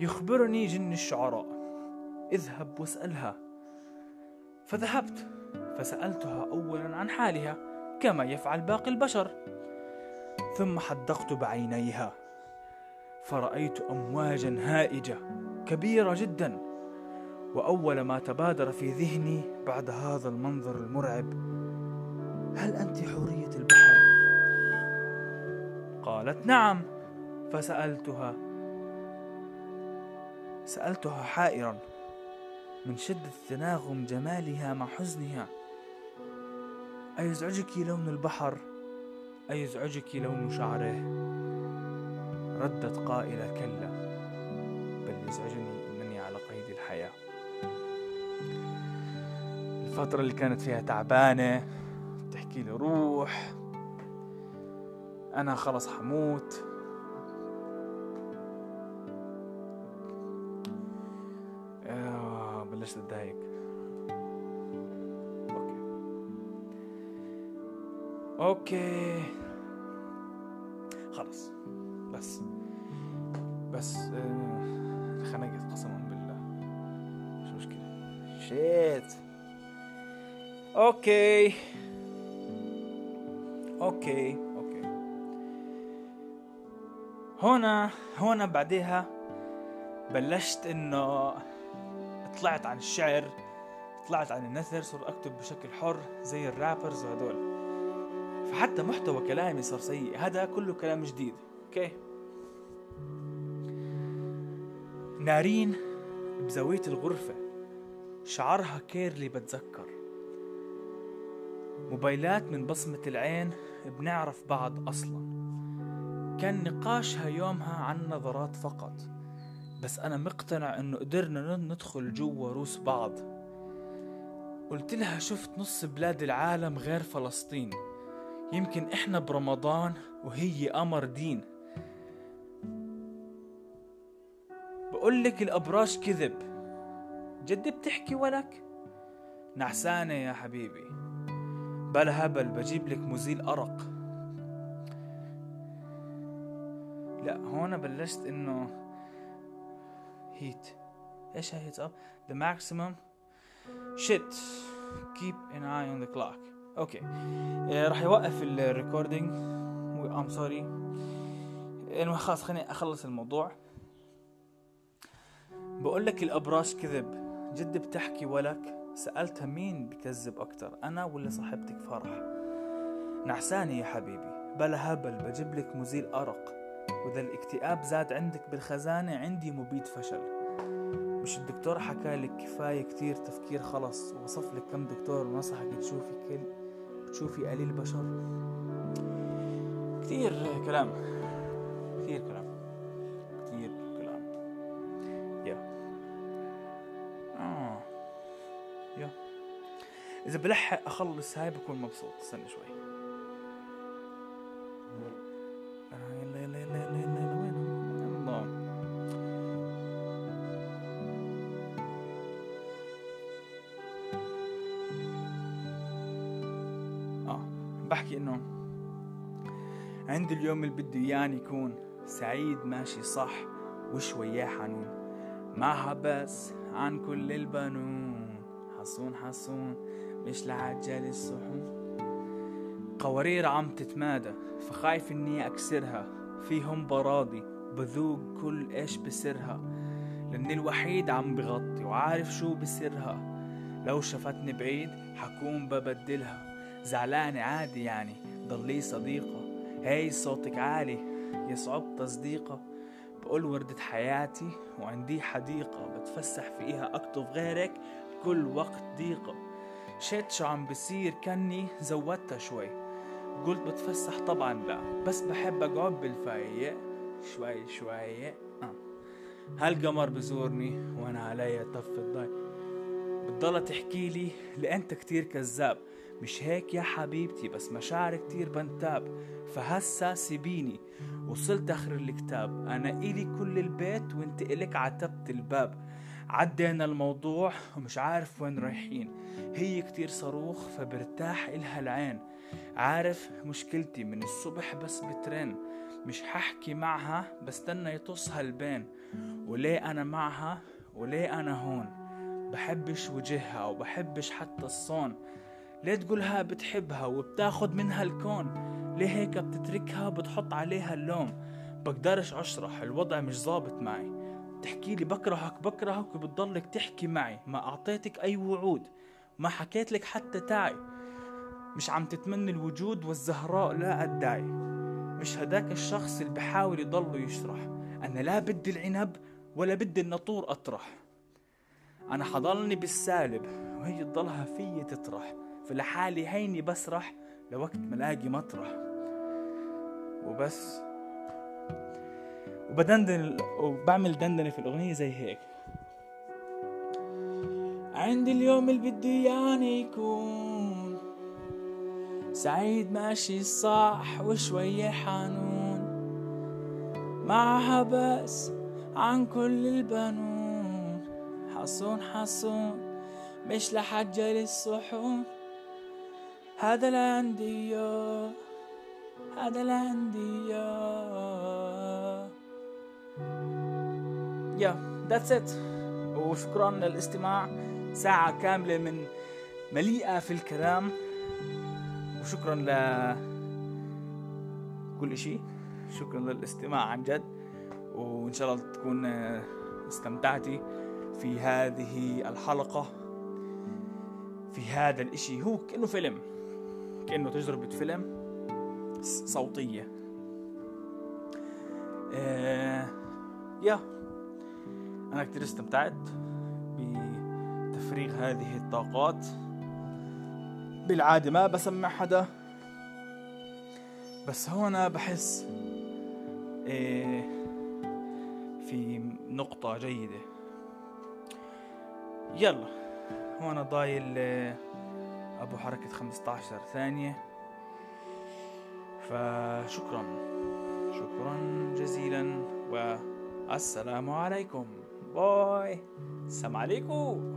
يخبرني جن الشعراء. اذهب واسألها. فذهبت فسألتها أولا عن حالها. كما يفعل باقي البشر. ثم حدقت بعينيها فرأيت أمواجا هائجة كبيرة جدا وأول ما تبادر في ذهني بعد هذا المنظر المرعب هل أنت حورية البحر؟ قالت نعم. فسألتها سألتها حائرا من شدة تناغم جمالها مع حزنها؟ أيزعجك لون البحر؟ أيزعجك لون شعره؟ ردت قائلة كلا. بل يزعجني أنني على قيد الحياة. الفترة اللي كانت فيها تعبانة تحكي لي روح. أنا خلص حموت. آه بلشت أتضايق. okay خلص بس. بس آه خنقت قسما بالله. مش مشكلة. shit. okay okay okay هنا هنا بعدها بلشت إنه طلعت عن الشعر طلعت عن النثر صرت أكتب بشكل حر زي ال rappers وهدول. فحتى محتوى كلامي صار سيء. هذا كله كلام جديد. okay. نارين بزاوية الغرفة. شعرها curly بتذكر. موبايلات من بصمة العين بنعرف بعض أصلا. كان نقاشها يومها عن نظرات فقط. بس أنا مقتنع إنه قدرنا ندخل جوا روس بعض. قلت لها شفت نص بلاد العالم غير فلسطين. يمكن إحنا برمضان وهي قمر دين. بقول لك الأبراج كذب. جد بتحكي ولك؟ نعسانة يا حبيبي. بلا هبل بجيب لك مزيل أرق. لا هون بلشت إنه hit إيش hit up the maximum. Shit. Keep an eye on the clock. okay آه راح يوقف ال recording I'm sorry المهم خلاص خليني أخلص الموضوع. بقول لك الأبراج كذب. جد بتحكي ولك؟ سألتها مين بكذب أكتر أنا ولا صاحبتك فرح؟ نعساني يا حبيبي. بلا هبل بجيب لك مزيل أرق. وإذا الاكتئاب زاد عندك بالخزانة عندي مبيد فشل. مش الدكتور حكى لك كفاية كتير تفكير؟ خلص وصف لك كم دكتور ونصحك تشوفي كل تشوفي قليل بشر كتير كلام. كتير كلام. كتير كلام. يا آه. يا إذا بلحق أخلص هاي بكون مبسوط. استنى شوي. بحكي إنه عندي اليوم اللي بده إياني يكون سعيد ماشي صح وشوية حنون. معها بس عن كل البنون. حصون حصون مش لعجال الصحون. قوارير عم تتمادى فخايف إني أكسرها. فيهم براضي بذوق كل إيش بسرها. لأني الوحيد عم بغطي وعارف شو بسرها. لو شفتني بعيد حكون ببدلها. زعلانة عادي يعني ضلي صديقة. هاي صوتك عالي يصعب تصديقه بقول وردة حياتي وعندي حديقة بتفسح فيها أكتب غيرك كل وقت ضيقة شيت شو عم بصير كني زودتها شوي. قلت بتفسح طبعا لا بس بحب أقعد بالفايق. شوي شوي. آه. هالقمر بزورني وأنا عليا طف الضي. بتضلها تحكي لي لأنت كتير كذاب. مش هيك يا حبيبتي بس مشاعر كتير بنتاب. فهسا سيبيني. وصلت آخر الكتاب. أنا إلي كل البيت وإنت إلك عتبت الباب. عدينا الموضوع ومش عارف وين رايحين. هي كتير صاروخ فبرتاح إلها العين. عارف مشكلتي من الصبح بس بترن. مش ححكي معها بستنى يطصها البين. وليه أنا معها؟ وليه أنا هون؟ بحبش وجهها وبحبش حتى الصون. ليه تقولها بتحبها وبتاخد منها الكون. ليه هيك بتتركها وبتحط عليها اللوم؟ بقدرش أشرح الوضع مش ظابط معي. تحكي لي بكرهك بكرهك وبتضلك تحكي معي. ما أعطيتك أي وعود ما حكيت لك حتى تعي. مش عم تتمنى الوجود والزهراء لا أدعي. مش هداك الشخص اللي بحاول يضل يشرح. أنا لا بدي العنب ولا بدي النطور أطرح. أنا حضلني بالسالب وهي تضلها فيي تطرح. فلحالي هيني بسرح لوقت ما لاقي مطرح. وبس. وبدندن وبعمل دندنة في الأغنية زي هيك. عندي اليوم اللي بدي يعني يكون سعيد ماشي صح وشوية حنون. معها بس عن كل البنون. حصون حصون مش لحجة للصحون هذا يا هذا اللي عندي يا ذاتس ات وشكرا للاستماع. ساعة كاملة من مليئة في الكلام. وشكرا ل كل شيء شكرا للاستماع عن جد. وإن شاء الله تكون استمتعتي في هذه الحلقة. في هذا الإشي. هو كأنه فيلم. كأنه تجربة فيلم صوتية. آه يا أنا كتير استمتعت بتفريغ هذه الطاقات. بالعادة ما بسمع حدا بس هون بحس إيه في نقطة جيدة. يلا هون ضايل أبو حركة 15 ثانية. فشكرا. شكرا جزيلا والسلام عليكم. باي. السلام عليكم.